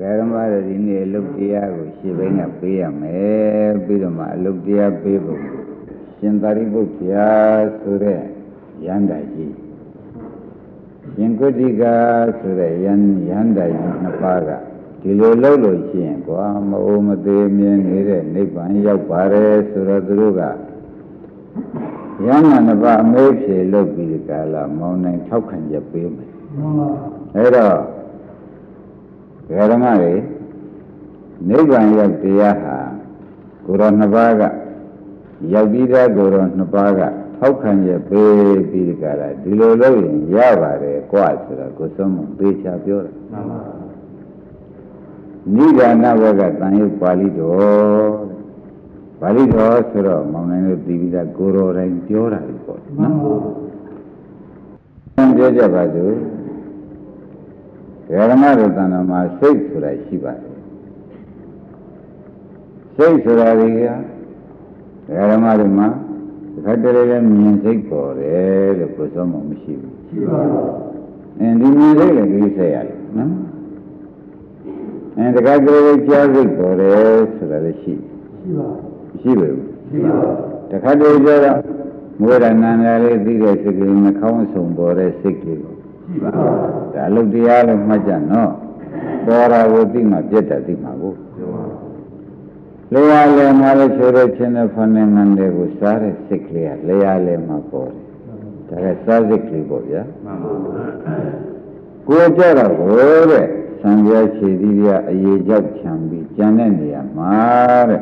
ဓမ္မတွေဒီနေ့အလုတ်တရားကိုရှင်းဘိန်းကပေးရမယ်ပြီးတော့မှအလုတ်တရားပေးဖို့ရှင်သာရိပုတ္တရာဆိုတဲ့ရန္တာကြီးရှင်ကုတိကာဆိုတဲ့ရန်ရန္တာကြီးနှစ်ပါးကဒီလိုလုပ်လို့ရှိရင်ကွာမအိုမသေးမြင်နေတဲ့နိဗ္ဗာန်ရောက်ပါတယ်ဆိုတော့သူတို့ကရဟန္တာနှစ်ပါးအမေးဖြေလုပ်ပြီးဒီကလာမောင်းနိုင်ထောက်ခံချက်ပေးမယ်အဲ့တော့ ဓမ္မတွေနိဗ္ဗာန်ရောက်တရားဟာကိုယ်တော်နှစ်ပါးကရောက်ပြီးသားကိုယ်တော်နှစ်ပါးကထောက်ခံရပေးပြီးဒီကလာဒီလိုလုပ်ရင်ရပါတယ်ကွာဆိုတော့ကိုယ်ဆုံးမသေချာပြောတယ်မှန်ပါနိဒာနဘကတန်ရုပ်ပါဠိတော်ပါဠိတော်ဆိုတော့မောင်နိုင်တို့သိပြီးသားကိုယ်တော်တိုင်းပြောတာလေပေါ့နော်ပြောကြပါစို့ ဓမ္မတို့တဏ္ဍာမှာစိတ်ဆိုတာရှိပါတယ်စိတ်ဆိုတာတွေကဓမ္မတို့မှာခက်တည်းလည်းမြင်စိတ်ပေါ်တယ်လို့ကိုယ်စောမှမရှိဘူးရှိပါဘူးအင်းဒီမြင်စိတ်လည်းကြီးဆက်ရတယ်နော်အင်းတခါတည်းကြားစိတ်ပေါ်တယ်ဆိုတာလည်းရှိရှိပါရှိပါဘူးရှိပါတခါတည်းကျတော့မွေးရနန္ဒလေးသိတဲ့စိတ်ကလေးနှခေါင်းဆုံပေါ်တဲ့စိတ်ကလေးကိုရှိပါ ဒါအလုတ်တရားလို့မှတ်ကြနော်ပေါ်တာကိုသိမှပြတ်တာသိမှကိုလေယာလေမှာလည်းချိုးတဲ့ချင်းတဲ့ဖန်နေငန်းတွေကိုစားတဲ့စိတ်ကလေးကလေယာလေမှာပေါ်တယ်ဒါကစားစိတ်ကလေးပေါ့ဗျာမှန်ပါကိုကြတော့ကိုတဲ့ဆံပြခြေသီးပြအရေးကြောက်ချံပြီးကြံတဲ့နေရာမှာတဲ့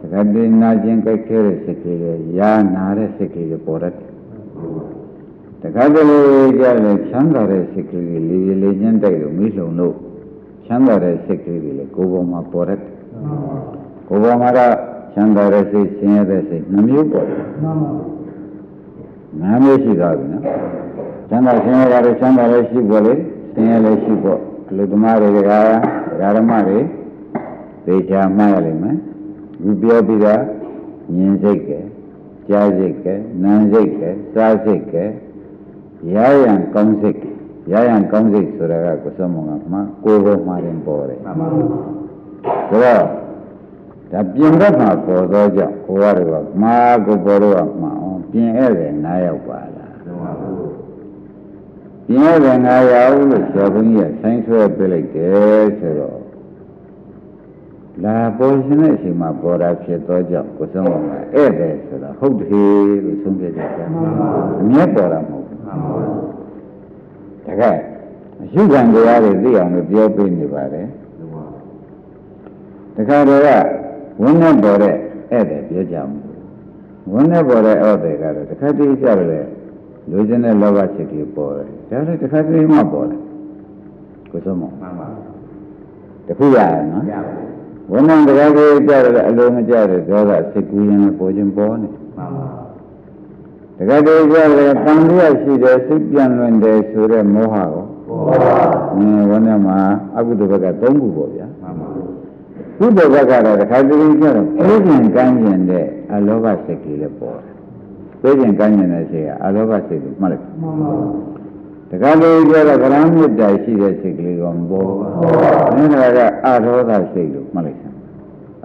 တခါတည်းနာကျင်ကြိုက်ခဲတဲ့စိတ်ကလေးတွေရာနာတဲ့စိတ်ကလေးတွေပေါ်တတ်တယ် တခါတလေကြလည်းချမ်းသာတဲ့စိတ်ကလေးလေးလေးလေးချင်းတိုက်လို့မိလုံလို့ချမ်းသာတဲ့စိတ်ကလေးတွေလည်းကိုယ်ပေါ်မှာပေါ်တတ်တယ်ကိုယ်ပေါ်မှာတော့ချမ်းသာတဲ့စိတ်ဆင်းရဲတဲ့စိတ်နှမျိုးပေါ်တယ်မှန်ပါနာမျိုးရှိသွားပြီနော်ချမ်းသာဆင်းရဲတာလည်းချမ်းသာလည်းရှိပေါ်လေဆင်းရဲလည်းရှိပေါ်အလုသမားတွေကဓမ္မတွေသေချာမှတ်ရလိမ့်မယ်ဒီပြောပြီးတော့မြင်စိတ်ကကြားစိတ်ကနားစိတ်ကစားစိတ်က ရရန်ကောင်းစိတ်ရရန်ကောင်းစိတ်ဆိုတာကကိုစမောကမှကိုယ်ပေါ်မှာရင်ပေါ်တယ်မှန်ပါဘူးဒါတော့ဒါပြင်ဘက်မှာပေါ်သောကြောင့်ကိုယ်ကတော့မှာကိုပေါ်တော့မှအောင်ပြင်ဧည့်တယ်နားရောက်ပါလားမှန်ပါဘူးပြင်ဧည့်တယ်နားရောက်လို့ဆရာဘုန်းကြီးကဆိုင်းဆွဲပြလိုက်တယ်ဆိုတော့လာပေါ်ရှင်တဲ့အချိန်မှာပေါ်တာဖြစ်သောကြောင့်ကိုယ်ဆုံးမှာဧည့်တယ်ဆိုတာဟုတ်တယ်လို့ဆုံးဖြတ်ကြတယ်မှန်ပါဘူးအမြဲပေါ်တာမဟုတ်ဘူးမှန်ပါဘူး တကယ်အရှုခံတရားတွေသိအောင်လို့ပြောပေးနေပါတယ်တခါတည်းကဝန်းနဲ့ပေါ်တဲ့ဧည့်သည်ပြောကြအောင်ဝန်းနဲ့ပေါ်တဲ့ဧည့်သည်ကတော့တခါတည်းကြတယ်လူချင်းတဲ့လောဘစိတ်ကြီးပေါ်တယ်ဒါလည်းတခါတည်းမှပေါ်တယ်ကိုစုံမမှန်ပါတခုရရနော်ရပါဝန်းနဲ့တခါတည်းကြတယ်အလုံးမကြတဲ့ဒေါသစိတ်ကူးရင်ပေါ်ခြင်းပေါ်နေမှန်ပါ တခါတည်းကြတယ်တန်လျက်ရှိတယ်စိတ်ပြန့်လွင်တယ်ဆိုတဲ့မောဟကိုပေါ်ပါဘူးဝန်းနဲ့မှာအကုသိုလ်ဘက်က၃ခုပေါ့ဗျာမှန်ပါကုသိုလ်ဘက်ကတော့တခါတည်းကျတော့ပြေးကျင်ကမ်းကျင်တဲ့အလောဘစိတ်ကလေးလည်းပေါ်တယ်ပြေးကျင်ကမ်းကျင်တဲ့စိတ်ကအလောဘစိတ်ကိုမှတ်လိုက်မှန်ပါတခါတည်းကျတော့ဗရမ်းမြတ်တိုင်ရှိတဲ့စိတ်ကလေးကမပေါ်ဘူးဒါကအရောဓစိတ်လို့မှတ်လိုက်စမ်း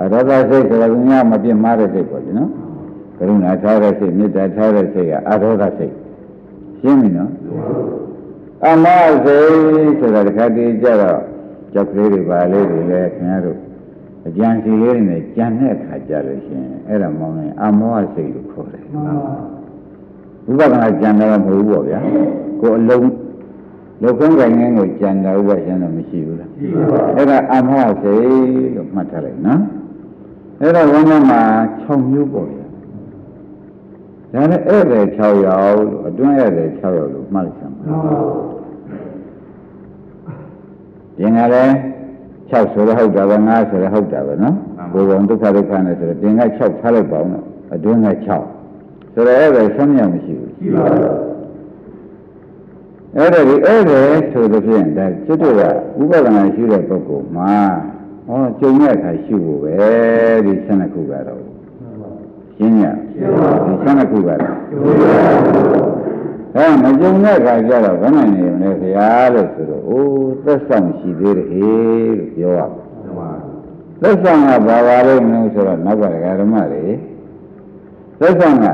အရောဓစိတ်ဆိုတော့ညမပြတ်မှားတဲ့စိတ်ပေါ့ဒီနော် ကရုဏာထားတဲ့စိတ်မေတ္တာထားတဲ့စိတ်ကအရောဓစိတ်ရှင်းပြီနော်အမစိတ်ဆိုတာတခါတည်းကျတော့ကြောက်ကလေးတွေပါလေးတွေလည်းခင်ဗျားတို့အကြံစီလေးတွေနဲ့ကြံတဲ့အခါကြလို့ရှိရင်အဲ့ဒါမောင်းရင်အမောဟစိတ်လို့ခေါ်တယ်မှန်ပါဝိပဿနာကြံတာမဟုတ်ဘူးပေါ့ဗျာကိုယ်အလုံးလောက်ကောင်းကိုင်းငင်းကိုကြံတာဥပရှင်တော့မရှိဘူးလားရှိပါဘူးအဲ့ဒါအမောဟစိတ်လို့မှတ်ထားလိုက်နော်အဲ့တော့ဝန်းထဲမှာ6မျိုးပေါ့ဗျာ ဒါနဲ့ဧည့်သည်6ယောက်လို့အတွင်းဧည့်သည်6ယောက်လို့မှတ်လိုက်စမ်းပါမှန်ပါပြင်ကလည်း6ဆိုတော့ဟုတ်တာပဲ9ဆိုတော့ဟုတ်တာပဲနော်ဘုံဘုံဒုက္ခဒုက္ခနဲ့ဆိုတော့ပြင်က6ထားလိုက်ပါအောင်တော့အတွင်းက6ဆိုတော့အဲ့ဒါဆမ်းမြောက်မရှိဘူးရှိပါဘူးအဲ့ဒါဒီအဲ့ဒါဆိုတဲ့ဖြင့်ဒါကျွတ်တော့ဥပဒနာရှိတဲ့ပုဂ္ဂိုလ်မှာဟောကြုံတဲ့အခါရှိဖို့ပဲဒီ12ခုကတော့ ရှင်းရဒီ12ခုကတော့အဲမကြုံတဲ့အခါကျတော့ဘယ်နိုင်နေမလဲခင်ဗျာလို့ဆိုတော့အိုးသက်ဆောင်ရှိသေးတယ်ဟေးလို့ပြောရသက်ဆောင်ကဘာပါလဲမလို့ဆိုတော့နောက်ကဓမ္မတွေသက်ဆောင်က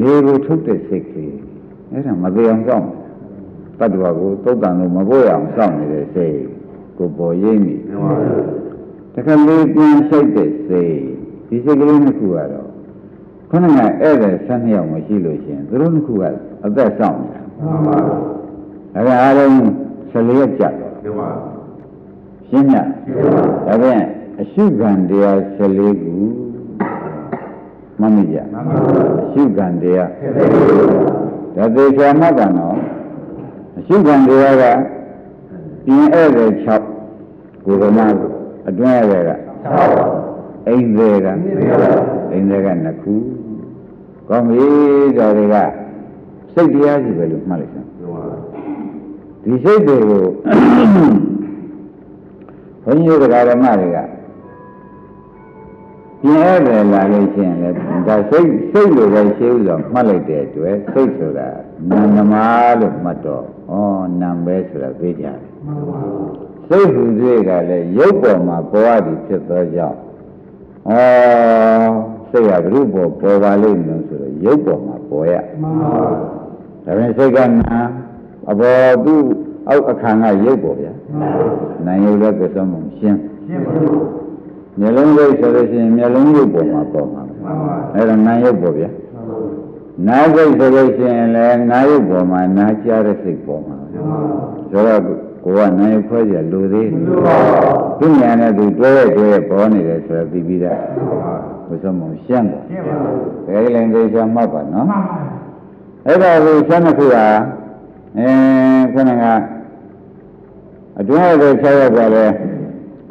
လေကိုထုတ်တဲ့စိတ်ကလေးအဲ့ဒါမသေးအောင်စောင့်တတ္တဝါကိုသုတ်တန်လို့မပို့ရအောင်စောင့်နေတဲ့စိတ်ကိုပေါ်ရင်းနေတခါလေးပြန်ရှိုက်တဲ့စိတ်ဒီစိတ်ကလေးနှစ်ခုကတော့ ခုနကဧည့်သည်၁၂ယောက်မရှိလို့ရှိရင်သူတို့နှစ်ခုကအသက်ဆောင်နေတာဒါကအားလုံး14ရက်ကြာတော့ရှင်းညဒါပြန်အရှုခံတရား14ခုမမိကြအရှုခံတရားဒါသေချာမှတ်ပါနော်အရှုခံတရားကပြင်ဧည့်သည်6ကိုယ်ကမအတွင်းဧည့်သည်က6အိမ်သေးကအိမ်သေးက2ခု ကောင်းပြီဒါတွေကစိတ်တရားကြီးပဲလို့မှတ်လိုက်စမ်းဒီစိတ်တွေကိုဘုန်းကြီးတို့ဓမ္မတွေကပြင်ရတယ်လာလို့ရှိရင်လည်းဒါစိတ်စိတ်လိုပဲရှင်းဥစွာမှတ်လိုက်တဲ့အတွက်စိတ်ဆိုတာနာနမလို့မှတ်တော့ဩနာပဲဆိုတာသိကြတယ်စိတ်ဟူသေးကလည်းရုပ်ပေါ်မှာပေါ်ရသည်ဖြစ်သောကြောင့်ဩစိတ်ကဘုရုပေါ်ပေါ်ပါလိမ့်မယ်ဆိုတော့ ရုပ်ပေါ်မှာပေါ်ရမှန်ပါဒါပေမဲ့စိတ်ကနာအဘောသူ့အောက်အခါကရုပ်ပေါ်ဗျာနာယုတ်လည်းကဆုံးမရှင်းရှင်းပါမျက်လုံးရိပ်ဆိုလို့ရှိရင်မျက်လုံးရုပ်ပေါ်မှာပေါ်မှာအဲ့ဒါနာယုတ်ပေါ်ဗျာနာစိတ်ဆိုလို့ရှိရင်လည်းနာယုတ်ပေါ်မှာနာကြားတဲ့စိတ်ပေါ်မှာဆိုတော့ကိုကနာယုတ်ခွဲကြလူသေးသူညာနဲ့သူတွဲရတွဲရပေါ်နေတယ်ဆိုတော့ပြီးပြီးသား ဘုဆုံးမရှင်းတယ်ရှင်းပါဘူးဘယ်လိုလဲဆိုမှတ်ပါနော်မှန်ပါအဲ့ဒါကိုဆန်းတစ်ခုဟာအဲခဏကအတွင်းရတဲ့၆ယောက်ကလည်း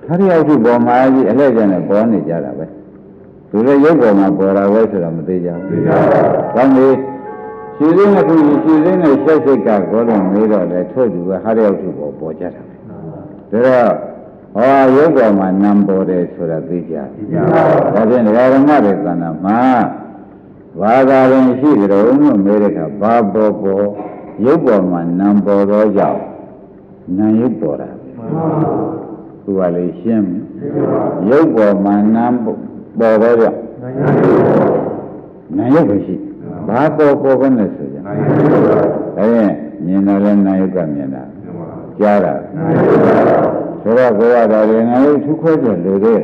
ခရိယုပေါ်မှာကြီးအလှည့်ကျန်နဲ့ပေါ်နေကြတာပဲသူလည်းရုပ်ပေါ်မှာပေါ်တာပဲဆိုတော့မသေးကြဘူးသိပါဘူးကောင်းပြီရှင်စင်းကသူရှင်စင်းနဲ့ဆက်စိတ်ကဘောလုံးမေးတော့လေထို့သူကခရိယုပေါ်ပေါ်ကြတာပဲဒါတော့ ဟောရုပ်ပေါ်မှာနံပေါ်တယ်ဆိုတာသိကြသိပါဘူးဒါဖြင့်ဓမ္မတွေသဏ္ဍာန်မှာဘာသာရင်ရှိကြတော့လို့မေးတဲ့အခါဘာပေါ်ပေါ်ရုပ်ပေါ်မှာနံပေါ်သောကြောင့်နာယုတ်ပေါ်တာသူကလည်းရှင်းရုပ်ပေါ်မှာနာပေါ်တော့ကြောင့်နာယုတ်ပဲရှိဘာပေါ်ပေါ်ပဲနဲ့ဆိုကြအဲမြင်တော့လည်းနာယုတ်ကမြင်တာကြားတာ ဆိုတော့ကိုယ်ကဒါလည်းနာယုတ်သူခွဲကြလို့တဲ့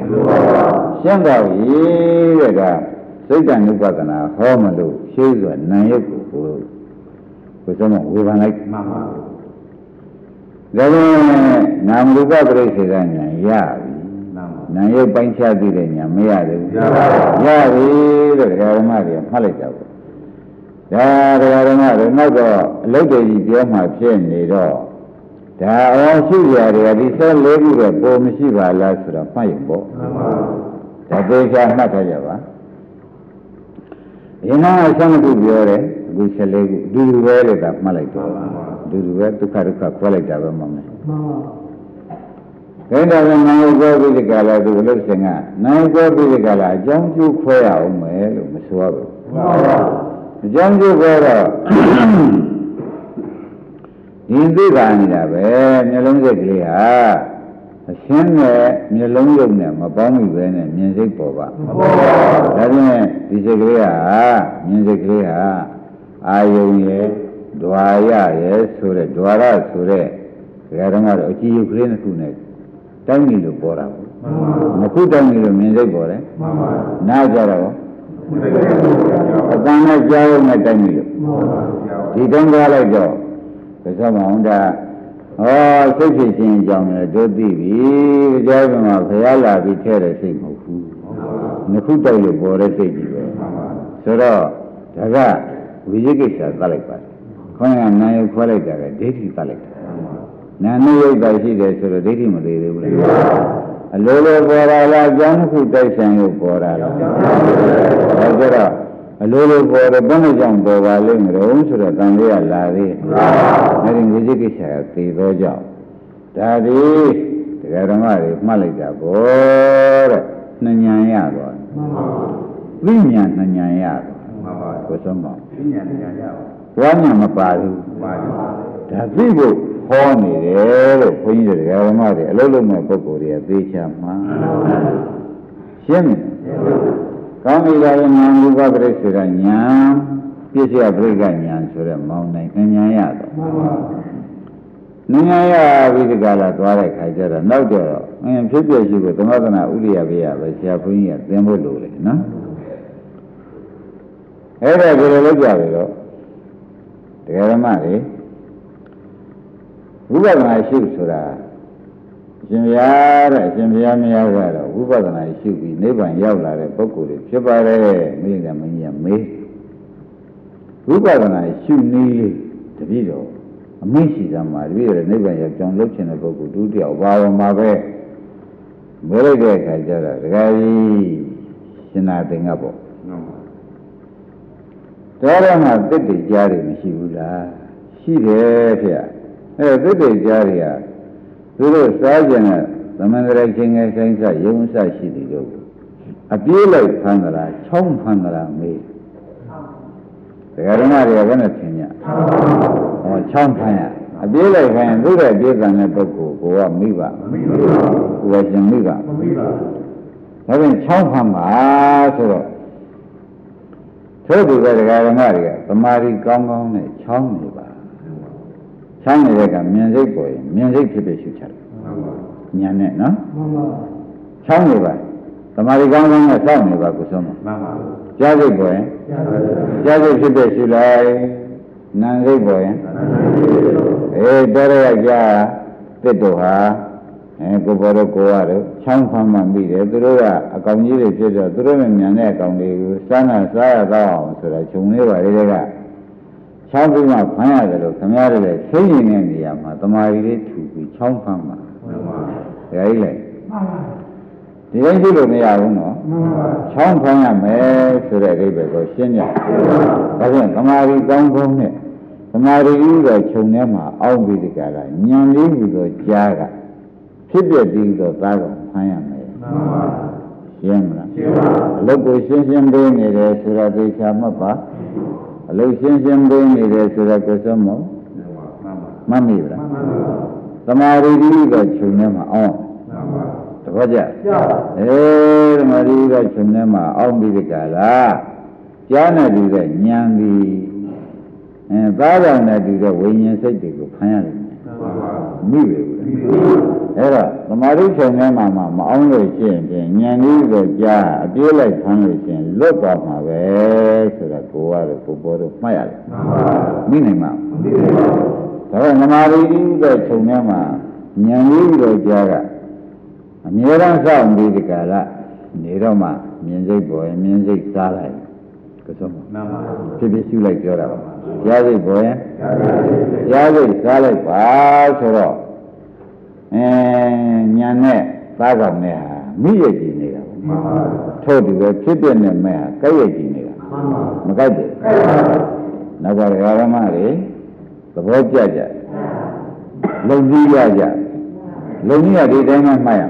ရှင်းတော့ပြီတဲ့ကစိတ်တန်ဥပဒနာဟောမလို့ရှင်းစွာနာယုတ်ကိုကိုယ်ဆုံးမဝေဖန်လိုက်မှန်ပါဒါပေမဲ့နာမရူပပြိစေကညာရပြီနာယုတ်ပိုင်းခြားသိတဲ့ညာမရသေးဘူးရပြီလို့ဓမ္မတွေမှတ်လိုက်ကြပါဒါတရားဓမ္မတွေနောက်တော့အလုတ်တွေကြီးပြောမှဖြစ်နေတော့ ဒါအောရှိကြတယ်ဒီဆက်လေးခုတော့ပုံမရှိပါလားဆိုတော့မှတ်ရင်ပေါ့ဒါသေချာမှတ်ထားကြပါဒီနာအဆန်းခုပြောတယ်အခု14ခုအတူတူပဲတဲ့ကမှတ်လိုက်တော့အတူတူပဲဒုက္ခဒုက္ခခွဲလိုက်တာပဲမှန်မယ်မှန်ပါခဲတော်ကနာယကောပိဒကလာသူအလုပ်ရှင်ကနာယကောပိဒကလာအကြောင်းကျိုးခွဲရအောင်မယ်လို့မဆိုရဘူးမှန်ပါအကြောင်းကျိုးခွဲတော့ ဒီသိတာနေတာပဲမျိုးလုံးစိတ်ကလေးဟာအရှင်းနဲ့မျိုးလုံးရုပ်နဲ့မပေါင်းမိပဲနဲ့မြင်စိတ်ပေါ်ပါမပေါ်ပါဘူးဒါဖြင့်ဒီစိတ်ကလေးဟာမြင်စိတ်ကလေးဟာအာယုံရဲ့ဒွါရရဲ့ဆိုတဲ့ဒွါရဆိုတဲ့ဒကာတော်ကတော့အကြည့်ရုပ်ကလေးနှစ်ခုနဲ့တိုင်းပြီလို့ပေါ်တာပေါ့မှန်ပါဘူးနှစ်ခုတိုင်းပြီလို့မြင်စိတ်ပေါ်တယ်မှန်ပါဘူးနားကြတော့အတန်နဲ့ကြားရုံနဲ့တိုင်းပြီလို့မှန်ပါဘူးဒီတုန်းကားလိုက်တော့ ဒါဆိုမှအောင်ဒါဟောစိတ်ဖြစ်ခြင်းအကြောင်းလည်းတို့သိပြီကြားကမှာဖရာလာပြီးထဲတဲ့စိတ်မဟုတ်ဘူးနှစ်ခုတိုက်လို့ပေါ်တဲ့စိတ်ကြီးပဲဆိုတော့ဒါကဝိဇိကိစ္စသတ်လိုက်ပါတယ်ခေါင်းကနာယခွဲလိုက်တာကဒိဋ္ဌိသတ်လိုက်တာနာနုယုတ်တာရှိတယ်ဆိုတော့ဒိဋ္ဌိမသေးသေးဘူးလားအလိုလိုပေါ်လာလားအကြောင်းတစ်ခုတိုက်ဆိုင်လို့ပေါ်လာလားဒါကြတော့ အလိုလိုပေါ်တယ်ဘယ်နဲ့ကြောင့်ပေါ်ပါလိမ့်မလို့ဆိုတော့တန်လေးကလာသေးတယ်အဲဒီဝိဇိကိစ္စကသေသောကြောင့်ဒါဒီတရားဓမ္မတွေမှတ်လိုက်တာဘောတဲ့နှဉဏ်ရသွားတယ်ဝိညာဉ်နှဉဏ်ရသွားကိုဆုံးပါပညာဉာဏ်ရပါဘွားညာမပါဘူးဒါသိဖို့ဟောနေတယ်လို့ဘုန်းကြီးတွေဓမ္မတွေအလုံးလုံးမဲ့ပုဂ္ဂိုလ်တွေကသိချမှာရှင်းပြီ ကောင်းပြီလားဉာဏ်ဘုရားပြိဆိုတာဉာဏ်ပြည့်စုံပြိကဉာဏ်ဆိုတဲ့မောင်းနိုင်ဉာဏ်ရတော့နင်္ဂရပြီးဒီကလာသွားတဲ့ခါကျတော့နောက်တော့အင်းဖြစ်ပြရှိကိုသမထနာဥရိယဘေးရပဲဆရာဘုန်းကြီးကသင်ဖို့လိုလေနော်အဲ့ဒါဒီလိုလုပ်ကြပြီတော့တရားဓမ္မတွေဝိပဿနာရှုဆိုတာ ရှင်ဘုရားတဲ့အရှင်ဘုရားမရောက်တော့ဝိပဿနာရှုပြီးနိဗ္ဗာန်ရောက်လာတဲ့ပုဂ္ဂိုလ်တွေဖြစ်ပါတယ်မိကမင်းကြီးကမေးဝိပဿနာရှုနည်းလေးတပည့်တော်အမိရှိသမှာတပည့်တော်နိဗ္ဗာန်ရောက်ကြောင်းလုပ်ချင်တဲ့ပုဂ္ဂိုလ်ဒုတိယဘာဝမှာပဲမေးလိုက်တဲ့အခါကျတော့ဒကာကြီးရှင်နာသင်္ကပေါ့တော်ရမှာတစ်တည်ကြားတယ်မရှိဘူးလားရှိတယ်ဖေအဲသစ်တည်ကြားတွေက သူတို့စားကြတဲ့သမန္တရချင်းငယ်ဆိုင်စယုံစရှိတယ်လို့အပြေးလိုက်ဖမ်းသလားချောင်းဖမ်းသလားမေးတရားဓမ္မတွေကဘယ်နဲ့သင်ညဟောချောင်းဖမ်းရအပြေးလိုက်ခိုင်းသူ့ရဲ့ပြေးကံတဲ့ပုဂ္ဂိုလ်ကိုကမိပါမိပါကိုယ်ကရှင်မိပါမိပါဒါပြန်ချောင်းဖမ်းပါဆိုတော့သို့သူကတရားဓမ္မတွေကသမာဓိကောင်းကောင်းနဲ့ချောင်းနေပါ ချောင်းနေတဲ့ကမြင်စိတ်ပေါ်ရင်မြင်စိတ်ဖြစ်ဖြစ်ရှုချတယ်ညာနဲ့နော်မှန်ပါချောင်းနေပါသမာဓိကောင်းကောင်းနဲ့စောင့်နေပါကုဆုံးမှာမှန်ပါကြားစိတ်ပေါ်ရင်ကြားစိတ်ဖြစ်ဖြစ်ရှုလိုက်နာစိတ်ပေါ်ရင်အေးတော်ရကြားတစ်တို့ဟာအဲကိုဘောတို့ကိုရတို့ချောင်းဖမ်းမှမိတယ်သူတို့ကအကောင်ကြီးတွေဖြစ်တော့သူတို့နဲ့မြန်တဲ့အကောင်တွေကိုစားနာစားရတော့အောင်ဆိုတာခြုံလေးပါလေတဲ့က ချောင်းပြီးမှဖမ်းရတယ်လို့ခင်ဗျားတို့လည်းသိရင်တဲ့နေရာမှာတမာရီလေးထူပြီးချောင်းဖမ်းမှာမှန်ပါဒါကြီးလေမှန်ပါဒီတိုင်းကြည့်လို့မရဘူးနော်မှန်ပါချောင်းဖမ်းရမယ်ဆိုတဲ့အိဗယ်ကိုရှင်းကြဒါဖြင့်တမာရီကောင်းကောင်းနဲ့တမာရီကြီးကခြုံထဲမှာအောင်းပြီးဒီကလာညံလေးပြီးတော့ကြားကဖြစ်ပြပြီးတော့သားကောင်ဖမ်းရမယ်မှန်ပါရှင်းမလားရှင်းပါအလုပ်ကိုရှင်းရှင်းပေးနေတယ်ဆိုတာသိချာမှတ်ပါ အလုံးရှင်းရှင်းပေးနေတယ်ဆိုတော့ကိုယ်စုံမမှတ်မိဗလားသမာဓိကြီးကခြုံထဲမှာအောင်တပည့်ကြအေးသမာဓိကခြုံထဲမှာအောင်ပြီးဒီကလာကြားနေတူတဲ့ဉာဏ်ဒီအဲသားကောင်နဲ့တူတဲ့ဝိညာဉ်စိတ်တွေကိုဖမ်းရတယ်မိပဲဘူး အဲ့တော့သမာဓိခြုံထဲမှာမအောင်လို့ရှိရင်ဖြင့်ဉာဏ်ကြီးကိုကြားအပြေးလိုက်ဖမ်းလို့ရှိရင်လွတ်သွားမှာပဲဆိုတာကိုကတော့ကိုပေါ်တော့မှတ်ရတယ်မိနိုင်မှာဒါတော့သမာဓိကြီးတဲ့ခြုံထဲမှာဉာဏ်ကြီးကိုကြားကအမြဲတမ်းစောင့်ပြီးဒီကလာနေတော့မှမြင်စိတ်ပေါ်ရင်မြင်စိတ်စားလိုက်ကစုံမှန်ပါဖြစ်ဖြစ်ရှုလိုက်ပြောတာပါကြားစိတ်ပေါ်ရင်ကြားစိတ်စားလိုက်ပါဆိုတော့ အဲညာနဲ့သားကောင်နဲ့ဟာမိရကြည့်နေတာမှန်ပါထို့ဒီပဲဖြစ်ပြတဲ့မဲ့ဟာကြိုက်ရကြည့်နေတာမှန်ပါမကြိုက်ဘူးနောက်ကဓမ္မတွေသဘောကျကြလုံကြီးရကြလုံကြီးရဒီတိုင်းမှမှတ်ရ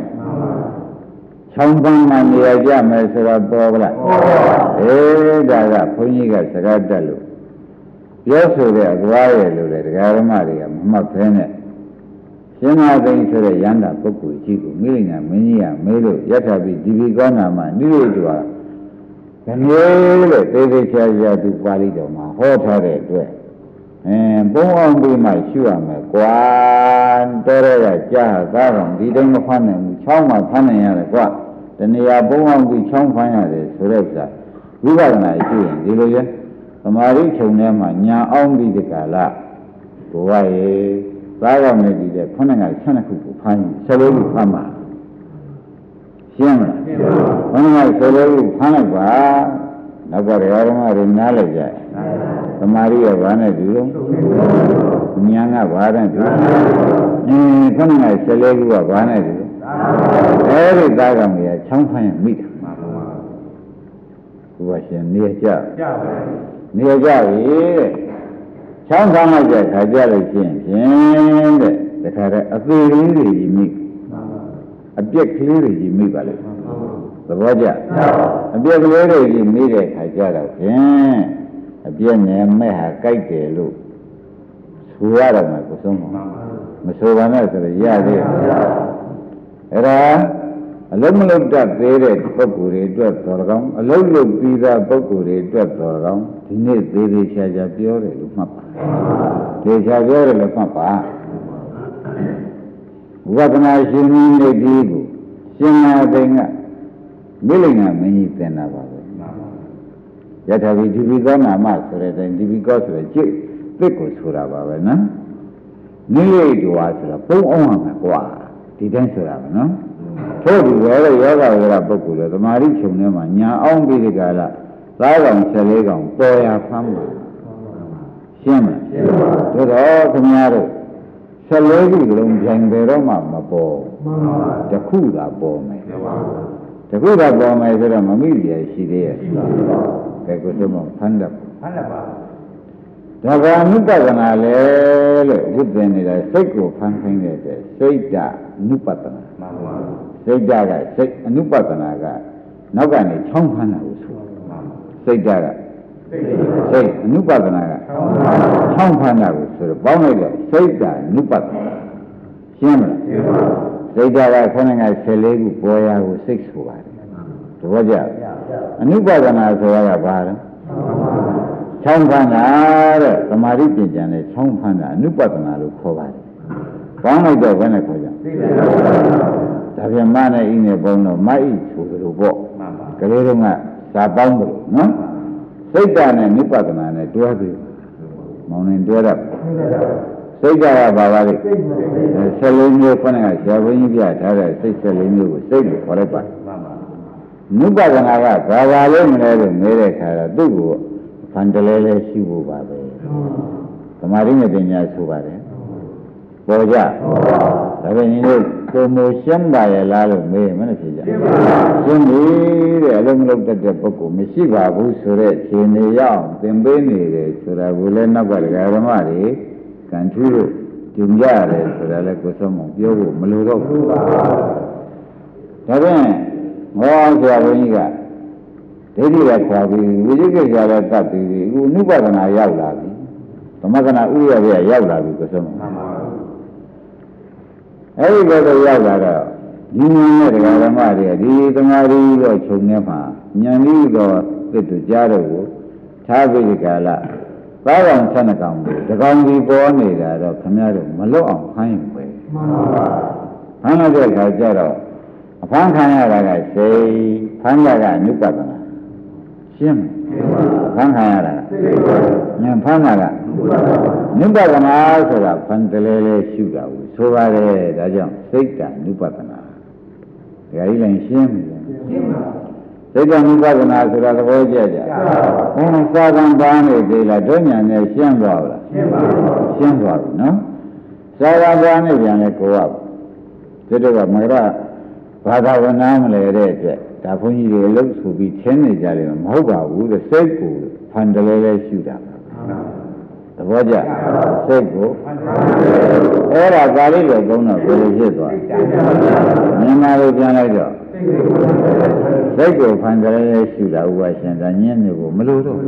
ချောင်းပန်းမှနေရာကြမယ်ဆိုတော့ပေါ်ဗလားအေးဒါကဘုန်းကြီးကစကားတက်လို့ပြောဆိုတဲ့အကွာရလို့လေဒကာဓမ္မတွေကမမှတ်ဖဲနဲ့ ရှင်မသိန်းဆိုတဲ့ရန္တာပုဂ္ဂိုလ်ကြီးကိုမိလိန်ကမင်းကြီးကမေးလို့ယထာပိဒီဘိကောနာမှာနိရိတုဟာခဏလို့သေသေးချာချာသူပါဠိတော်မှာဟောထားတဲ့အတွက်အင်းပုံအောင်ပြီးမှရှုရမယ်ကွာတော်ရကကြားသားတော်ဒီတိုင်းမဖမ်းနိုင်ဘူးချောင်းမှဖမ်းနိုင်ရတယ်ကွာတဏှာပုံအောင်ပြီးချောင်းဖမ်းရတယ်ဆိုတဲ့ဥစ္စာဝိပဿနာရှိရင်ဒီလိုရဲ့သမာဓိခြုံထဲမှာညာအောင်ပြီးဒီကလာကိုယ်ကရေ သားကောင်နဲ့ဒီတဲ့ခုနက12ခုကိုဖမ်းရင်14ခုဖမ်းပါရှင်းမလားရှင်းပါဘူးဘုန်းကြီးက14ခုဖမ်းလိုက်ပါနောက်ကရောဓမ္မတွေနားလိုက်ကြသမာဓိကဘာနဲ့တူလို့ဉာဏ်ကဘာနဲ့တူအင်းခုနက14ခုကဘာနဲ့တူအဲဒီသားကောင်တွေကချောင်းဖမ်းရင်မိတယ်ဘုရားရှင်နေကြကြပါနေကြပြီတဲ့ ချောင်းဆောင်လိုက်တဲ့ခါကြလို့ရှိရင်ဖြင့်တဲ့တခါတည်းအသေးလေးတွေကြီးမိအပြက်ကလေးတွေကြီးမိပါလေသဘောကျအပြက်ကလေးတွေကြီးမိတဲ့ခါကြတော့ဖြင့်အပြည့်နဲ့မဲ့ဟာကြိုက်တယ်လို့ဆိုရတော့မယ်ကိုဆုံးမမဆိုပါနဲ့ဆိုတော့ရသေးတယ်အဲ့ဒါအလုံးမလုံးတတ်သေးတဲ့ပုဂ္ဂိုလ်တွေအတွက်တော်ကောင်းအလုံးလုံးပြီးသားပုဂ္ဂိုလ်တွေအတွက်တော်ကောင်း ဒီနေ့သေးသေးချာချာပြောတယ်လို့မှတ်ပါသေချာပြောတယ်လို့မှတ်ပါဝိပဿနာရှင်ကြီးနေဒီကိုရှင်နာသိင်ကမိလိန်ကမင်းကြီးသင်တာပါပဲယထာဝိဒီပိကောနာမဆိုတဲ့တိုင်ဒီပိကောဆိုတဲ့จิตသစ်ကိုဆိုတာပါပဲနော်နိလိတောဆိုတော့ပုံအောင်ရမှာကွာဒီတိုင်းဆိုတာပဲနော်ထို့ဒီဝဲတဲ့ယောဂဝေရပုဂ္ဂိုလ်လေသမာဓိခြုံထဲမှာညာအောင်ပြီးဒီကလာ သားကောင်14ကောင်ပေါ်ရဖမ်းပါရှင်းမလားရှင်းပါတို့တော့ခင်ဗျားတို့14ခုလုံးပြိုင်တယ်တော့မှမပေါ်မှန်ပါတခုသာပေါ်မယ်မှန်ပါတခုသာပေါ်မယ်ဆိုတော့မမိရရှိသေးရဲ့မှန်ပါကဲကိုတို့မဖမ်းတယ်ဖမ်းတယ်ပါဒါကအနုပဒနာလေလို့ဒီသင်နေတာစိတ်ကိုဖမ်းခိုင်းတဲ့စိတ်ကအနုပဒနာမှန်ပါစိတ်ဓာတ်ကစိတ်အနုပဒနာကနောက်ကနေချောင်းဖမ်းတာကိုဆို စိတ်ဓာတ်ကစိတ်အနုပဒနာကချောင်းဖမ်းတာကိုဆိုတော့ပေါင်းလိုက်တော့စိတ်ဓာတ်အနုပဒနာရှင်းမလားရှင်းပါစိတ်ဓာတ်ကခဏက14ခုပေါ်ရာကိုစိတ်ဆိုပါတယ်တဘောကြအနုပဒနာဆိုတာကဘာလဲချောင်းဖမ်းတာတဲ့သမာဓိပညာနဲ့ချောင်းဖမ်းတာအနုပဒနာလို့ခေါ်ပါတယ်ကောင်းလိုက်တော့ဘယ်နဲ့ခေါ်ကြဒါပြန်မနဲ့ဤနဲ့ပုံတော့မအိဆိုလိုပေါ့မှန်ပါကလေးတုန်းက စာပေါင်းတယ်နော်စိတ်ဓာတ်နဲ့နိပဒနာနဲ့တွဲပြီးမောင်နေတွဲတတ်စိတ်ဓာတ်ကဘာပါလဲ14မျိုးခဏကဆရာဘုန်းကြီးပြထားတဲ့စိတ်14မျိုးကိုစိတ်လို့ခေါ်လိုက်ပါမှန်ပါနိပဒနာကဘာပါလဲမလဲလို့မေးတဲ့ခါတော့သူ့ကိုဖန်တလဲလဲရှိဖို့ပါပဲသမာဓိနဲ့ပညာဆိုပါတယ်ပေါ်ကြဒါပေမဲ့လို့ ကိုမိုရှင်းပါရဲ့လားလို့မေးမနဲ့ဖြေကြရှင်းပါရှင်းပြီတဲ့အလုံးမလုံးတတ်တဲ့ပုဂ္ဂိုလ်မရှိပါဘူးဆိုတဲ့ခြေနေရောက်သင်ပေးနေတယ်ဆိုတာကိုလည်းနောက်ကဒကာဓမ္မတွေကံထူးလို့ဂျုံကြရတယ်ဆိုတာလည်းကိုဆုံးမပြောဖို့မလိုတော့ဘူးဒါဖြင့်ငေါဆရာဘုန်းကြီးကဒိဋ္ဌိကခွာပြီးဝိဇိကိစ္စလည်းတတ်ပြီးအခုနုပဒနာရောက်လာပြီသမဂနာဥရပြရောက်လာပြီကိုဆုံးမမှန်ပါ အဲ့ဒီဘက်ကိုရောက်လာတော့ဒီဉာဏ်နဲ့တရားဓမ္မတွေကဒီသမာဓိတော့ခြုံနေမှာဉာဏ်ကြီးတော့သစ်တူကြားတော့ကိုထားပြီးဒီကလာသားကောင်ဆန္ဒကောင်ကိုတကောင်ဒီပေါ်နေတာတော့ခမရတို့မလွတ်အောင်ခိုင်းပဲမှန်ပါပါဖမ်းလိုက်တဲ့ခါကျတော့အဖမ်းခံရတာကစိတ်ဖမ်းရတာနုပဒနာရှင်းဖမ်းခံရတာဉာဏ်ဖမ်းတာကနုပဒနာဆိုတာဖန်တလဲလဲရှုတာကိုဆိုပါတယ်ဒါကြောင့်စိတ်တနုပဒနာဒါကြီးလည်းရှင်းပြီရှင်းပါစိတ်တနုပဒနာဆိုတာသဘောကျကြဘုန်းစာကံပါနေသေးလားတို့ညာနဲ့ရှင်းသွားလားရှင်းပါရှင်းသွားပြီနော်စာကံပါနေပြန်လဲကိုယ်ကဒီတော့ကမကရဘာသာဝနာမလဲတဲ့အတွက်ဒါဘုန်းကြီးတွေလှုပ်ဆိုပြီးထင်းနေကြတယ်မဟုတ်ပါဘူးတဲ့စိတ်ကိုဖန်တလဲလဲရှုတာ သဘောကျစိတ်ကိုအဲ့ဒါကာလိလိုကုန်းတော့ဘယ်လိုဖြစ်သွားမြန်မာလိုပြန်လိုက်တော့စိတ်ကိုဖန်တလဲလဲရှုတာဥပရှင်ဒါညင်းနေကိုမလို့တော့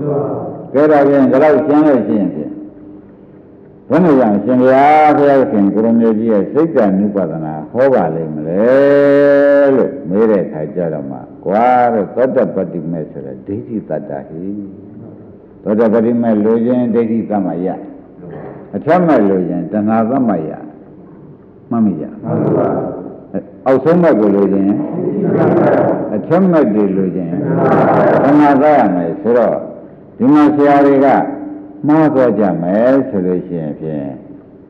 ကဲဒါပြန်ဒါတော့ကျမ်းလို့ရှိရင်ဖြင့်ဘယ်လိုကြောင့်ရှင်ဘုရားဘုရားရှင်ကိုရမေကြီးရဲ့စိတ်ကနုပဒနာဟောပါလိမ့်မလဲလို့မေးတဲ့အခါကျတော့မှကွာတော့သောတပတ္တိမေဆိုတဲ့ဒိဋ္ဌိတတ္တဟိ သောတပတ္တိမေလိုခြင်းဒိဋ္ဌိသမ္မာယအထက်မဲ့လိုခြင်းတဏှာသမ္မာယမှတ်မိကြမှန်ပါအောက်ဆုံးမဲ့ကိုလိုခြင်းအထက်မဲ့တွေလိုခြင်းတဏှာသားရမယ်ဆိုတော့ဒီမှာဆရာတွေကမှားသွားကြမယ်ဆိုလို့ရှိရင်ဖြင့်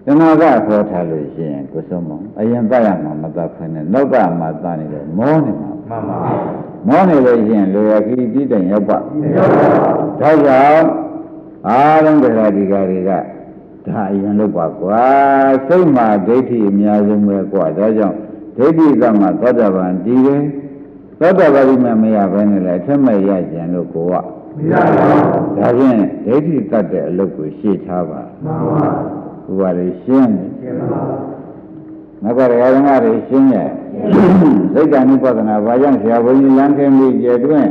တဏှာကခေါ်ထားလို့ရှိရင်ကိုစုံမအရင်တတ်ရမှာမတတ်ခွင့်နဲ့နောက်ကမှတတ်နေတယ်မောနေမှာမှန်ပါမောနေလို့ရှိရင်လိုရခီးပြီးတိုင်ရောက်ပါဒါကြောင့်အားလုံးတရားဒီကတွေကဒါအရင်လုပ်ပါကွာစိတ်မှာဒိဋ္ဌိအများဆုံးပဲကွာဒါကြောင့်ဒိဋ္ဌိကမှသောတာပန်တည်တယ်သောတာပတိမမရဘဲနဲ့လည်းအထက်မဲ့ရကြံလို့ကိုကမရပါဘူးဒါဖြင့်ဒိဋ္ဌိတတ်တဲ့အလုပ်ကိုရှေ့ထားပါမှန်ပါ ဘူးဘာလဲရှင်းတယ်ရှင်းပါနောက်ကဓမ္မတွေရှင်းရဲ့စိတ်ကံဥပဒနာဘာကြောင့်ဆရာဘုန်းကြီးလမ်းခင်းပြီးကြွတွင်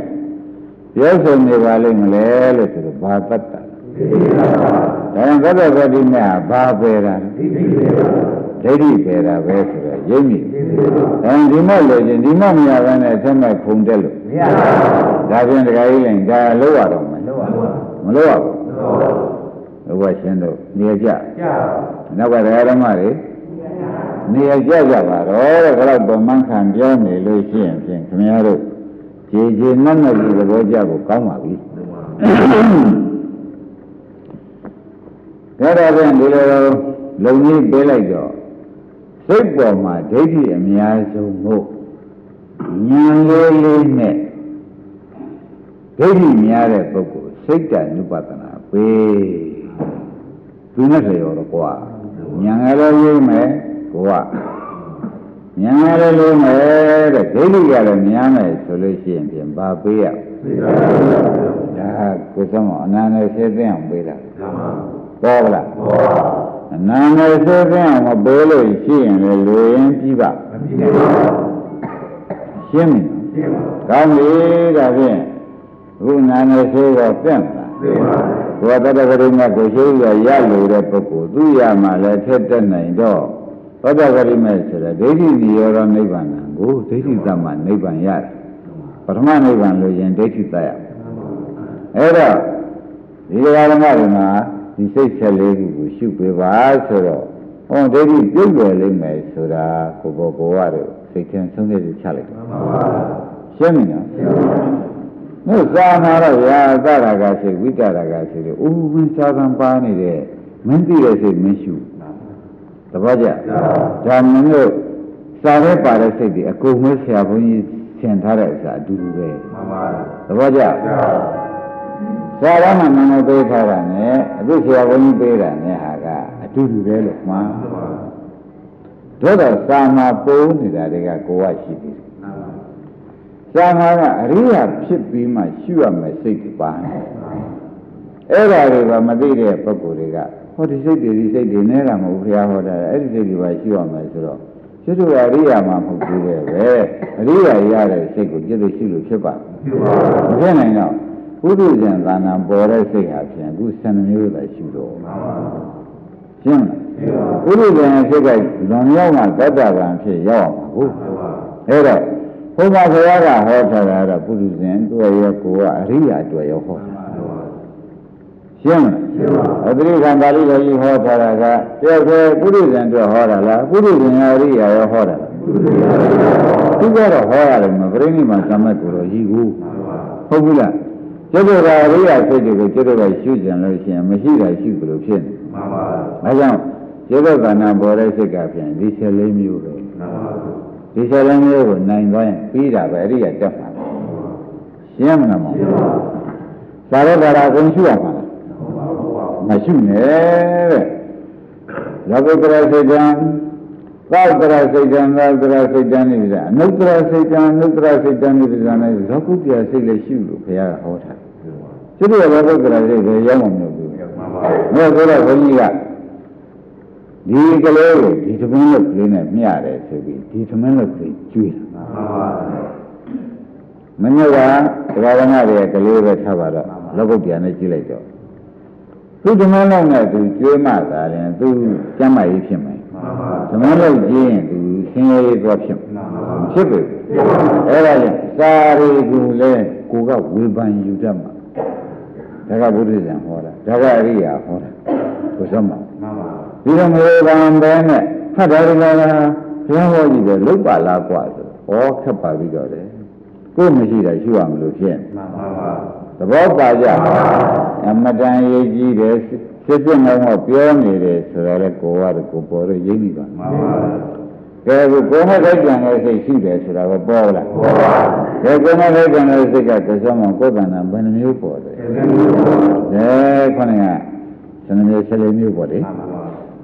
ပြောဆိုနေပါလိမ့်မလဲလို့ဆိုတော့ဘာတတ်တာဒါရင်သတ္တဝတိမြတ်ဘာပဲတာဒိဋ္ဌိပဲတာပဲဆိုတော့ရိပ်မိအဲဒီမဲ့လို့ချင်းဒီမဲ့မရဘဲနဲ့ဆက်မဲ့ဖုန်တက်လို့မရပါဘူးဒါဖြင့်တခါကြီးလည်းဒါလောက်ရတော့မယ်မလောက်ရဘူး ဘုရားရှင်တို့နေကြကြနောက်ကတရားဓမ္မတွေနေရကြကြပါတော့တဲ့ကတော့ဗမန်းခံပြောနေလို့ရှိရင်ဖြင့်ခင်ဗျားတို့ခြေခြေနက်နက်ဒီသဘောကြကိုကောင်းပါပြီဒါတော့ဖြင့်ဒီလိုလုံကြီးပေးလိုက်တော့စိတ်ပေါ်မှာဒိဋ္ဌိအများဆုံးမို့ဉာဏ်လေးလေးနဲ့ဒိဋ္ဌိများတဲ့ပုဂ္ဂိုလ်စိတ်တ ानु ပဒနာပေး သူနဲ့ဆိုရောတော့ကွာဉာဏ်လည်းရေးမယ်ကိုကဉာဏ်လည်းလေးမယ်တဲ့ဒိဋ္ဌိကလည်းများမယ်ဆိုလို့ရှိရင်ပြင်ပါပေးရဒါကိုယ်ဆုံးအနန္တစေသိအောင်ပေးတာပေါ်လားအနန္တစေသိအောင်မပေးလို့ရှိရင်လည်းလူရင်းပြီးပါရှင်းပြီကောင်းပြီဒါဖြင့်အခုနာနေစေတော့ပြန့်လာ ဘုရားတတ္တကရိမကိုရှိရရလို့တဲ့ပုဂ္ဂိုလ်သူရမှလည်းထက်တက်နိုင်တော့သောတာပတိမေဆိုတဲ့ဒိဋ္ဌိနိရောဓနိဗ္ဗာန်ကိုဒိဋ္ဌိသမနိဗ္ဗာန်ရတယ်ပထမနိဗ္ဗာန်လို့ရင်ဒိဋ္ဌိသက်ရအဲ့တော့ဒီဃာရမတွေမှာဒီစိတ်ဆက်လေးခုကိုရှုပေးပါဆိုတော့ဟောဒိဋ္ဌိပြုတ်လွယ်လိမ့်မယ်ဆိုတာကိုဘောဘောရတို့စိတ်ထင်ဆုံးဖြတ်ချလိုက်တယ်ရှင်းပြီနော် တို့သာနာတော့ရာသရာကစိတ်ဝိတရာကစိတ်တို့ဥပ္ပင်းစာကံပါနေတဲ့မင်းသိတဲ့စိတ်မင်းရှုသဘောကျဒါမင်းတို့စာရဲပါတဲ့စိတ်တွေအကုန်မဲဆရာဘုန်းကြီးဆင်ထားတဲ့ဥစ္စာအတူတူပဲမှန်ပါသဘောကျဆရာကမှနာမည်ပေးထားတာနဲ့အခုဆရာဘုန်းကြီးပေးတာနဲ့ဟာကအတူတူပဲလို့မှန်တို့တော့စာမှာပုံနေတာတွေကကိုယ်ကရှိသေး တယ်စာမှာကအရိယာဖြစ်ပြီးမှရှုရမယ်စိတ်တွေပါအဲ့ဒါတွေကမသိတဲ့ပုဂ္ဂိုလ်တွေကဟောဒီစိတ်တွေဒီစိတ်တွေနဲ့တာမဟုတ်ဘုရားဟောတာအဲ့ဒီစိတ်တွေပါရှုရမယ်ဆိုတော့ကျွတ်တို့အရိယာမှာမဟုတ်ဘူးပဲအရိယာရတဲ့စိတ်ကိုကျွတ်တို့ရှိလို့ဖြစ်ပါမဖြစ်နိုင်တော့ဘုဒ္ဓဇံသာနာပေါ်တဲ့စိတ်ဟာဖြင့်အခု12မျိုးသာရှိတော့ရှင်းလားဘုဒ္ဓဇံဖြစ်တဲ့လွန်ရောက်မှတတ္တဗံဖြစ်ရောက်အောင်ဟုတ်အဲ့တော့ ဘုရားဘုရားကဟောထားတာတော့ပုရိသင်တွေ့ရကိုကအရိယာတွေ့ရဟောရှင်းမလားရှင်းပါအတိခံပါဠိတော်ကြီးဟောထားတာကတယောက်တည်းပုရိသင်အတွက်ဟောတာလားပုရိသင်အရိယာရောဟောတာလားသူကတော့ဟောရတယ်မပြိဋိမာသမတ်ကိုတော့ရည်ကူဟုတ်ဘူးလားကျွတ်တို့ကအရိယာစိတ်တွေကိုကျွတ်တို့ကရှုကြံလို့ရှိရင်မရှိတာရှုသလိုဖြစ်နေမှန်ပါဘူးအဲကြောင့်ကျွတ်တို့ကနာပေါ်တဲ့စိတ်ကဖြင့်ဒီ14မျိုးပဲမှန်ပါဘူး ဒီ14မျိုးကိုနိုင်သွားရင်ပြီးတာပဲအရိယာတက်မှာရှင်းမလားမဟုတ်ဘူးသာရတာအကုန်ရှုရမှာမရှိနဲ့တဲ့လောကုတ္တရာစိတ်တံသောတရာစိတ်တံသောတရာစိတ်တံနိဗ္ဗာန်အနုတ္တရာစိတ်တံအနုတ္တရာစိတ်တံနိဗ္ဗာန်နဲ့လောကုတ္တရာစိတ်လည်းရှိလို့ဘုရားကဟောထားတယ်သူတို့လောကုတ္တရာစိတ်ကိုရောက်မှာမဟုတ်ဘူးမှန်ပါဘူးဆိုတော့ဘုန်းကြီးက ဒီကလေးကိုဒီသမင်းလို့ကလေးနဲ့မျှတယ်ဆိုပြီးဒီသမင်းလို့ကလေးကျွေးတာမှန်ပါဘူးမင်းကတရားဓမ္မတွေကကလေးပဲထားပါတော့လောကုတ္တရာနဲ့ကြည့်လိုက်တော့သူဓမ္မလောက်နဲ့သူကျွေးမှသာရင်သူကျမ်းမာရေးဖြစ်မယ်ဓမ္မလောက်ကျင်းရင်သူဆင်းရဲရေးသွားဖြစ်ဖြစ်ပြီအဲ့ဒါကြောင့်စာရီကူလဲကိုကဝေဖန်ယူတတ်မှာဒါကဘုရားဇံဟောတာဒါကအရိယာဟောတာကိုစမ်းပါ ဒီတော့မေဗံပဲနဲ့ဖတ်တယ်လည်းဘုရားဟောကြည့်တယ်လုတ်ပါလားกว่าဆိုဩခက်ပါပြီးတော့တယ်ကိုယ်မရှိတာရှိရမလို့ဖြစ်မှန်ပါပါသဘောပါကြအမတန်ရေးကြီးတယ်စစ်စစ်ငုံတော့ပြောနေတယ်ဆိုတော့လေကိုကတော့ကိုပေါ်တော့ရိပ်နေပါမှန်ပါကဲကိုကိုမထိုက်ကြံတဲ့စိတ်ရှိတယ်ဆိုတာကပေါ်လားပေါ်ပါကဲကိုမထိုက်ကြံတဲ့စိတ်ကသစ္စာမကိုယ်ကံတာဘယ်နှမျိုးပေါ်တယ်လဲခொနကစနမျိုးဆယ်လေးမျိုးပေါ်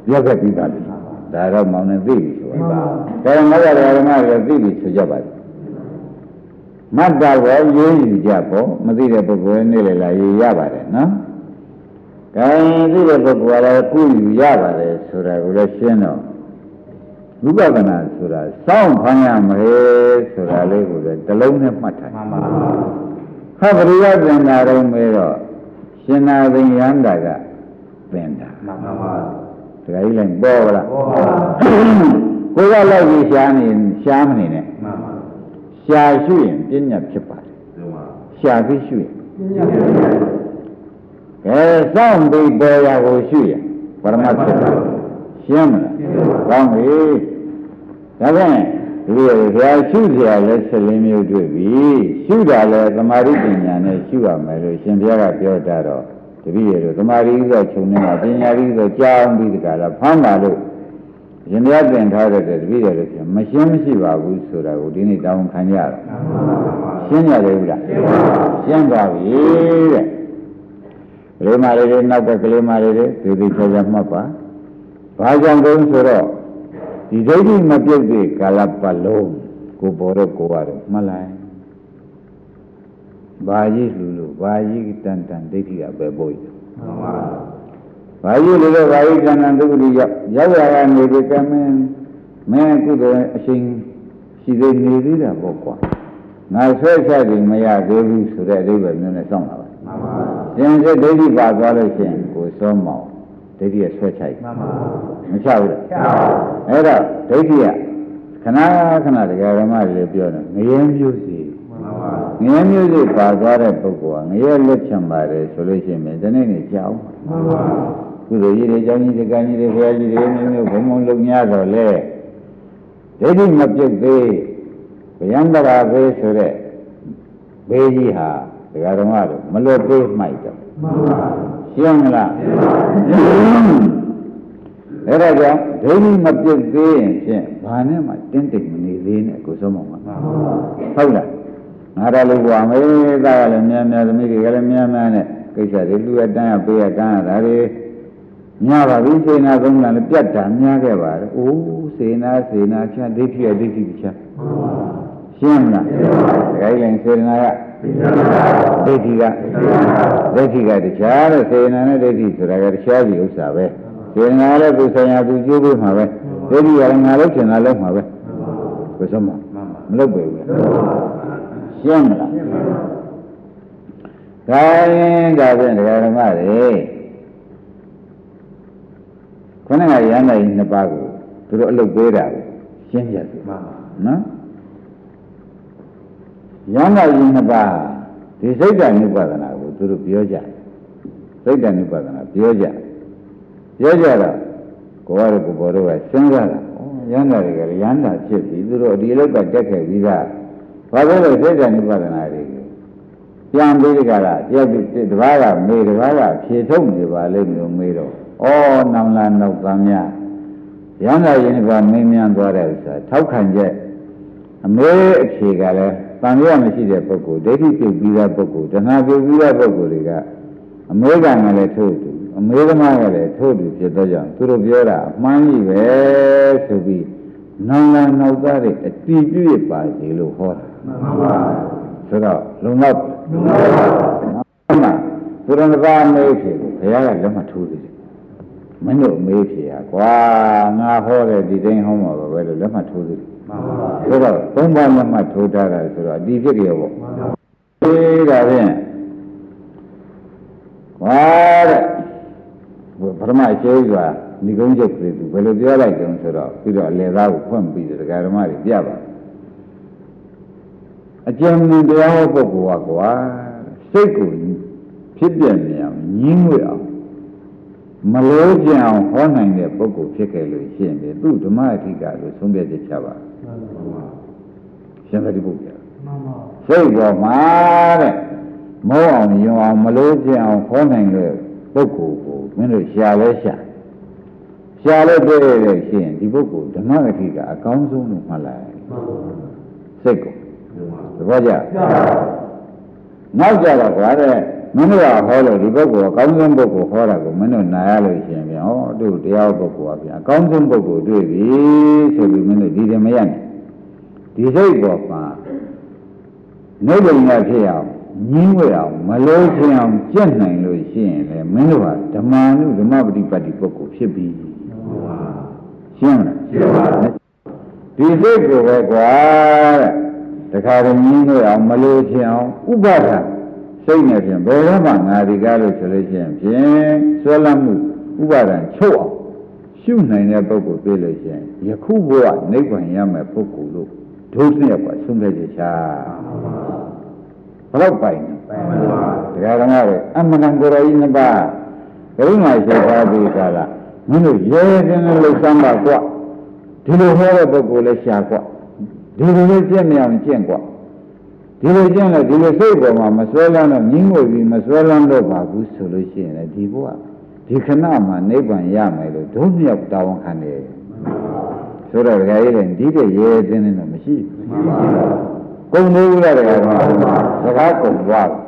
တယ်ပြောခဲ့ပြီးပါလိမ့်ဒါတော့မောင်နေသိပြီဆိုတာကဲမဟုတ်ရဓမ္မတွေသိပြီဆိုကြပါလိမ့်မတ်တာကိုရေးယူကြပေါ့မသိတဲ့ပုဂ္ဂိုလ်နဲ့နေလေလာရေးရပါတယ်နော်။ဒါရင်သိတဲ့ပုဂ္ဂိုလ်ကလည်းကုယူရပါတယ်ဆိုတာကိုလည်းရှင်းတော့ဝိပဿနာဆိုတာစောင့်ဖမ်းရမယ်ဆိုတာလေးကိုလည်းတလုံးနဲ့မှတ်ထား။မှန်ပါပါ။ဟာပရိယပြန်လာတော့မဲတော့ရှင်နာသိရန်တာကပင်တာမှန်ပါပါ တခါကြီးလိုက်ပေါ်လား ဟောပါ ကိုယ်ကလိုက်ပြီးရှားနေရှားမနေနဲ့ မှန်ပါ ရှားရှုရင်ပညာဖြစ်ပါတယ် ဒီမှာ ရှားပြီးရှုရင် ညည ကဲစောင့်ပြီးပေါ်ရကိုရှုရင်ပရမတ်ဖြစ်တယ်ရှင်းမလားကောင်းပြီဒါဖြင့်ဒီလိုဘုရားရှုเสียလဲဆက်လင်းမျိုးတွေ့ပြီရှုတာလဲသမာဓိပညာနဲ့ရှုရမယ်လို့ရှင်ဘုရားကပြောတာတော့ တပည့်ရတို့သမာဓိဥစ္စာခြုံနေတာပညာဥစ္စာကြောင်းပြီးတကလားဖမ်းပါလို့ရှင်ဘုရားသင်ထားတဲ့တပည့်ရတို့ပြန်မရှင်းမရှိပါဘူးဆိုတာကိုဒီနေ့တောင်းခံကြတော့ရှင်းရတယ်ဘူးလားရှင်းပါပြီတဲ့ကလေးမလေးတွေနောက်ကကလေးမလေးတွေသေသေးချာချာမှတ်ပါ။ဘာကြောင့်တုံးဆိုတော့ဒီဒိဋ္ဌိမပြုတ်တဲ့ကာလပတ်လုံးကိုပေါ်တော့ကိုရတယ်မှတ်လိုက်။ ဘာကြီးလူလူဘာကြီးတန်တန်ဒိဋ္ဌိကပဲပို့ရမှန်ပါ။ဘာကြီးလူလူဘာကြီးတန်တန်ဒုက္ခတိရောက်ရောက်ရတာနေဒီကမင်းမင်းကုသိုလ်အရှင်ရှိသေးနေသေးတာပေါ့ကွာ။ငါဆွဲချက်ကြီးမရသေးဘူးဆိုတဲ့အဓိပ္ပာယ်မျိုးနဲ့စောင့်လာပါမှန်ပါရှင်စေဒိဋ္ဌိပါသွားလို့ရှိရင်ကိုစောမောင်ဒိဋ္ဌိကဆွဲချိုက်မှန်ပါမချဘူးလားချာအဲ့တော့ဒိဋ္ဌိကခဏခဏတရားဓမ္မတွေလည်းပြောတယ်ငရဲမျိုးစီမှန်ပါ ငရဲမျိုးစီပါသွားတဲ့ပုဂ္ဂိုလ်ကငရဲလွတ်ချင်ပါတယ်ဆိုလို့ရှိရင်ဒီနေ့နေကြောက်မှန်ပါကုသိုလ်ကြီးတွေကျောင်းကြီးတွေကံကြီးတွေဘုရားကြီးတွေမျိုးမျိုးဘုံဘုံလုံများတော့လေဒိဋ္ဌိမပြုတ်သေးဗျံတရာသေးဆိုတဲ့ဘေးကြီးဟာတရားဓမ္မတို့မလွတ်သေးမှိုက်တော့မှန်ပါရှင်းမလားအဲ့ဒါကြောင့်ဒိဋ္ဌိမပြည့်သေးရင်ဖြင့်ဘာနဲ့မှတင်းတိမ်မနေသေးနဲ့ကိုစုံမောင်ကမှန်ပါဟုတ်လား ငါတော်လို့ဘွာမေးသားကလည်းများများသမီးတွေကလည်းများများနဲ့ကိစ္စတွေလူအတန်းရပေးရကန်းရတာတွေများပါပြီစေနာသုံးတာလည်းပြတ်တာများခဲ့ပါတယ်အိုးစေနာစေနာချဒိဋ္ဌိရဒိဋ္ဌိချမှန်ပါရှင်းမလားဒါကြိုင်လည်းစေနာကဒိဋ္ဌိကဒိဋ္ဌိကတခြားတဲ့စေနာနဲ့ဒိဋ္ဌိဆိုတာကတခြားစီဥစ္စာပဲစေနာလည်းသူဆိုင်ရာသူကျိုးပေးမှာပဲဒိဋ္ဌိကလည်းငါလို့ထင်တာလို့မှာပဲကိုစုံမမှန်ပါမလုပ်ပေဘူးလား ရှင်းမလားဒါရင်ဒါဖြင့်ဒကာဓမ္မတွေခொနကရဟန္တာကြီးနှစ်ပါးကိုသူတို့အလုပ်ပေးတာကိုရှင်းပြတယ်မှန်ပါနော်ရဟန္တာကြီးနှစ်ပါးဒီစိတ်ဓာတ်နုပါဒနာကိုသူတို့ပြောကြတယ်စိတ်ဓာတ်နုပါဒနာပြောကြတယ်ပြောကြတော့ကိုယ်ကတော့ကိုယ်ပေါ်တော့ကစဉ်းစားတာဩရဟန္တာတွေကလည်းရဟန္တာဖြစ်ပြီသူတို့ဒီအလုပ်ကတက်ခဲ့ပြီးသား ဘာလို့လဲစိတ်ဓာတ်နုပါဒနာတွေကိုပြန်ပြီးကြတာတယောက်တဘာကမေးတဘာကဖြေထုတ်နေပါလိမ့်မယ်မေးတော့ဩနောင်လာနောက်သားများရဟန္တာရင်ကမင်းမြန်သွားတဲ့ဥစ္စာထောက်ခံချက်အမေအဖြေကလည်းတန်ရမရှိတဲ့ပုဂ္ဂိုလ်ဒိဋ္ဌိပြုတ်ပြီးတဲ့ပုဂ္ဂိုလ်တဏှာပြုတ်ပြီးတဲ့ပုဂ္ဂိုလ်တွေကအမေကလည်းထို့တူအမေသမားကလည်းထို့တူဖြစ်တော့ကြောင့်သူတို့ပြောတာအမှန်ကြီးပဲဆိုပြီးနောင်လာနောက်သားတွေအတီးပြည့်ပါစီလို့ဟောတာ မှန်ပါဆိုတော့လုံလောက်မှန်ပါမှသူရဏဘာမေးဖြေကိုဘုရားကလက်မထိုးသေးတယ်မင်းတို့မေးဖြေဟာကွာငါဟောတဲ့ဒီတိုင်းဟောမှာပဲလို့လက်မထိုးသေးတယ်မှန်ပါဆိုတော့သုံးပါးလက်မှတ်ထိုးထားတာဆိုတော့အတီးဖြစ်ကြရောပေါ့မှန်ပါဒီဒါဖြင့်ကွာတဲ့ပထမရှိစွာဏိကုံးချုပ်ပြည်သူဘယ်လိုပြောလိုက်ကြုံဆိုတော့ပြီးတော့အလေသားကိုဖွင့်ပြီးတော့ဒကာဓမ္မတွေပြပါ အကျဉ်းဉာဏ်တရားဟောပုဂ္ဂိုလ်ကကွာစိတ်ကိုဖြစ်ပြမြင်အောင်ညင်းငွေအောင်မလို့ကြင်အောင်ဟောနိုင်တဲ့ပုဂ္ဂိုလ်ဖြစ်ခဲ့လို့ရှိရင်သူဓမ္မအဋ္ဌိကလို့ဆုံးဖြတ်ချက်ချပါမှန်ပါရှင်သာတိပုဂ္ဂိုလ်မှန်ပါစိတ်ပေါ်မှာတဲ့မောအောင်ယုံအောင်မလို့ကျင်အောင်ခေါ်နိုင်တဲ့ပုဂ္ဂိုလ်ကိုမင်းတို့ရှာလဲရှာရှာလဲတွေ့ရတဲ့ရှင်ဒီပုဂ္ဂိုလ်ဓမ္မဂတိကအကောင်းဆုံးလို့မှတ်လိုက်မှန်ပါစိတ်ကိုမှန်ပါ သဘောကျနောက်ကြတော့ကွာတဲ့မင်းတို့ကဟောလို့ဒီပုဂ္ဂိုလ်အကောင်းဆုံးပုဂ္ဂိုလ်ဟောတာကိုမင်းတို့နားရလို့ရှင်ပြန်ဟောတို့တရားပုဂ္ဂိုလ်ကပြန်အကောင်းဆုံးပုဂ္ဂိုလ်တွေ့ပြီဆိုပြီးမင်းတို့ဒီတယ်မရနဲ့ဒီစိတ်ပေါ်မှာနိဗ္ဗာန်ဖြစ်အောင်ညင်းဝဲအောင်မလို့ခြင်းအောင်ကြက်နိုင်လို့ရှိရင်လေမင်းတို့ဟာဓမ္မနုဓမ္မပฏิပတ်တိပုဂ္ဂိုလ်ဖြစ်ပြီမှန်ပါရှင်းမလားရှင်းပါဒီစိတ်ကိုပဲကွာတဲ့တ ခါတည်းညင်းဝဲအောင်မလို့ခြင်းအောင်ဥပါဒစိတ်နဲ့ဖြင့်ဘယ်တော့မှငါဒီကားလို့ဆိုလို့ရှိရင်ဖြင့်ဆွဲလမ်းမှုဥပါဒံချုပ်အောင်ရှုနိုင်တဲ့ပုဂ္ဂိုလ်ပြေးလို့ရှိရင်ယခုဘဝနိဗ္ဗာန်ရမယ်ပုဂ္ဂိုလ်လို့ဒုစရကဆုံးဖြတ်ချက်ချဘယ်တော့ပိုင်လဲတရားဓမ္မတွေအမှန်တန်ကိုယ်တော်ကြီးနှစ်ပါးကရုဏာရှိပါပြီကလားမင်းတို့ရဲရဲတင်းတင်းလှုပ်ရှားပါကွာဒီလိုဟောတဲ့ပုဂ္ဂိုလ်လည်းရှာကွာ ဒီလိုလေးကျင့်မြအောင်ကျင့်ကွာဒီလိုကျင့်လို့ဒီလိုစိတ်ပေါ်မှာမစွဲလန်းတော့ငင်းငွေပြီးမစွဲလန်းတော့ပါဘူးဆိုလို့ရှိရင်လည်းဒီဘဝဒီခဏမှာနိဗ္ဗာန်ရမယ်လို့ဒုညောက်တာဝန်ခံတယ်ဆိုတော့ဒကာကြီးလည်းဒီတဲ့ရဲရဲတင်းတင်းတော့မရှိဘူးကုံသေးဘူးလားဒကာကစကားကုံသွားတယ်